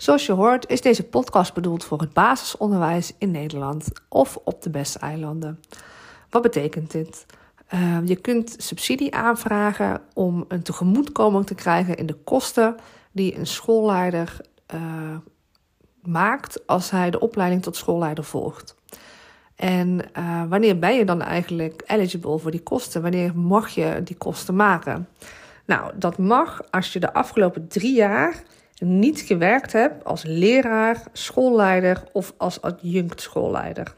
Zoals je hoort is deze podcast bedoeld voor het basisonderwijs in Nederland of op de beste eilanden. Wat betekent dit? Uh, je kunt subsidie aanvragen om een tegemoetkoming te krijgen in de kosten die een schoolleider uh, maakt als hij de opleiding tot schoolleider volgt. En uh, wanneer ben je dan eigenlijk eligible voor die kosten? Wanneer mag je die kosten maken? Nou, dat mag als je de afgelopen drie jaar niet gewerkt hebt als leraar, schoolleider of als adjunct schoolleider.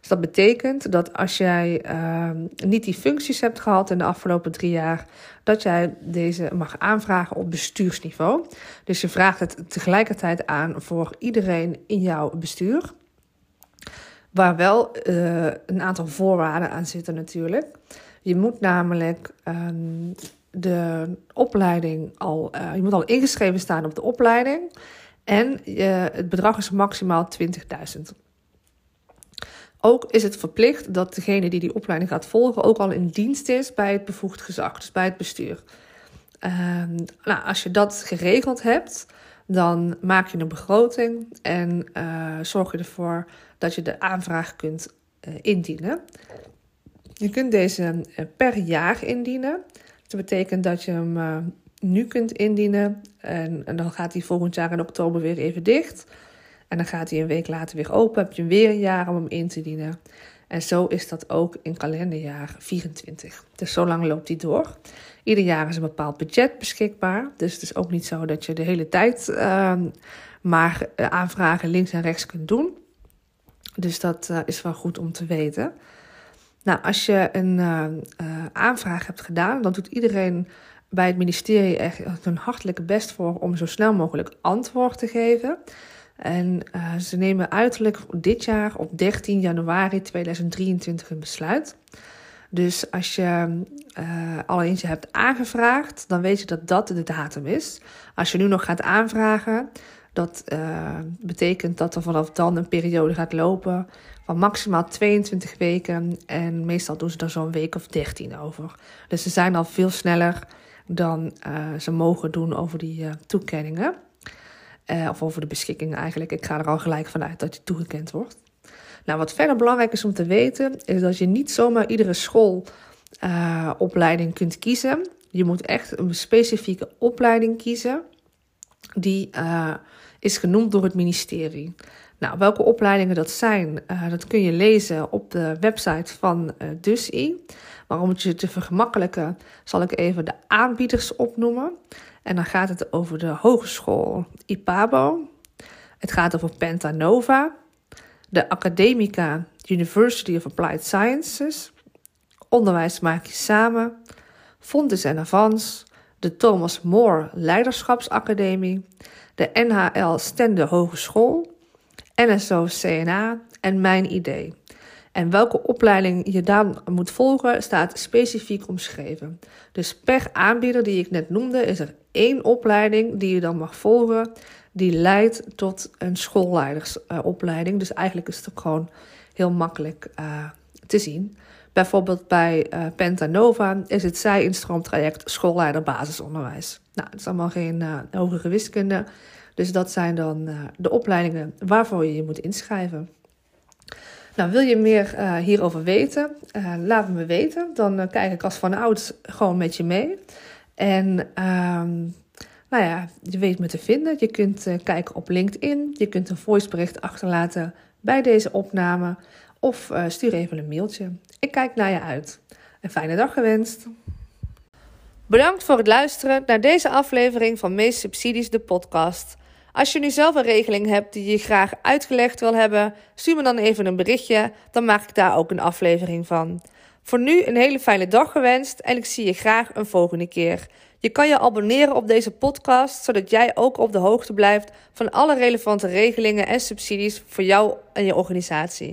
Dus dat betekent dat als jij uh, niet die functies hebt gehad in de afgelopen drie jaar, dat jij deze mag aanvragen op bestuursniveau. Dus je vraagt het tegelijkertijd aan voor iedereen in jouw bestuur. Waar wel uh, een aantal voorwaarden aan zitten natuurlijk. Je moet namelijk um, de opleiding al, uh, je moet al ingeschreven staan op de opleiding. En uh, het bedrag is maximaal 20.000. Ook is het verplicht dat degene die die opleiding gaat volgen ook al in dienst is bij het bevoegd gezag, dus bij het bestuur. Uh, nou, als je dat geregeld hebt, dan maak je een begroting en uh, zorg je ervoor dat je de aanvraag kunt indienen. Je kunt deze per jaar indienen. Dat betekent dat je hem uh, nu kunt indienen. En, dan gaat hij volgend jaar in oktober weer even dicht. En dan gaat hij een week later weer open. Heb je weer een jaar om hem in te dienen. En zo is dat ook in kalenderjaar 24. Dus zo lang loopt hij door. Ieder jaar is een bepaald budget beschikbaar. Dus het is ook niet zo dat je de hele tijd uh, maar aanvragen links en rechts kunt doen. Dus dat uh, is wel goed om te weten. Nou, als je een uh, uh, aanvraag hebt gedaan, dan doet iedereen bij het ministerie echt hun hartelijke best voor om zo snel mogelijk antwoord te geven. En uh, ze nemen uiterlijk dit jaar op 13 januari 2023 een besluit. Dus als je al eentje hebt aangevraagd, dan weet je dat dat de datum is. Als je nu nog gaat aanvragen, dat betekent dat er vanaf dan een periode gaat lopen van maximaal 22 weken. En meestal doen ze er zo'n week of 13 over. Dus ze zijn al veel sneller dan uh, ze mogen doen over die uh, toekenningen. Of over de beschikkingen eigenlijk. Ik ga er al gelijk vanuit dat je toegekend wordt. Nou, wat verder belangrijk is om te weten, is dat je niet zomaar iedere schoolopleiding kunt kiezen. Je moet echt een specifieke opleiding kiezen. Die is genoemd door het ministerie. Nou, welke opleidingen dat zijn, uh, dat kun je lezen op de website van uh, DUSI. Maar om het je te vergemakkelijken, zal ik even de aanbieders opnoemen. En dan gaat het over de Hogeschool IPABO. Het gaat over Pentanova, de Academica University of Applied Sciences, Onderwijs maak je samen, Fontes en Avans, de Thomas More Leiderschapsacademie, de NHL Stende Hogeschool, NSO CNA en Mijn Idee. En welke opleiding je dan moet volgen, staat specifiek omschreven. Dus per aanbieder die ik net noemde, is er één opleiding die je dan mag volgen, die leidt tot een schoolleidersopleiding. Dus eigenlijk is het ook gewoon heel makkelijk uh, te zien. Bijvoorbeeld bij uh, Pentanova is het zij-instroomtraject schoolleider basisonderwijs. Nou, het is allemaal geen hogere wiskunde. Dus dat zijn dan uh, de opleidingen waarvoor je je moet inschrijven. Nou, wil je meer uh, hierover weten? Uh, laat me weten. Dan kijk ik als van ouds gewoon met je mee. En um, nou ja, je weet me te vinden. Je kunt kijken op LinkedIn. Je kunt een voicebericht achterlaten bij deze opname. Of stuur even een mailtje. Ik kijk naar je uit. Een fijne dag gewenst. Bedankt voor het luisteren naar deze aflevering van Meest Subsidies, de podcast. Als je nu zelf een regeling hebt die je graag uitgelegd wil hebben, stuur me dan even een berichtje, dan maak ik daar ook een aflevering van. Voor nu een hele fijne dag gewenst en ik zie je graag een volgende keer. Je kan je abonneren op deze podcast, zodat jij ook op de hoogte blijft van alle relevante regelingen en subsidies voor jou en je organisatie.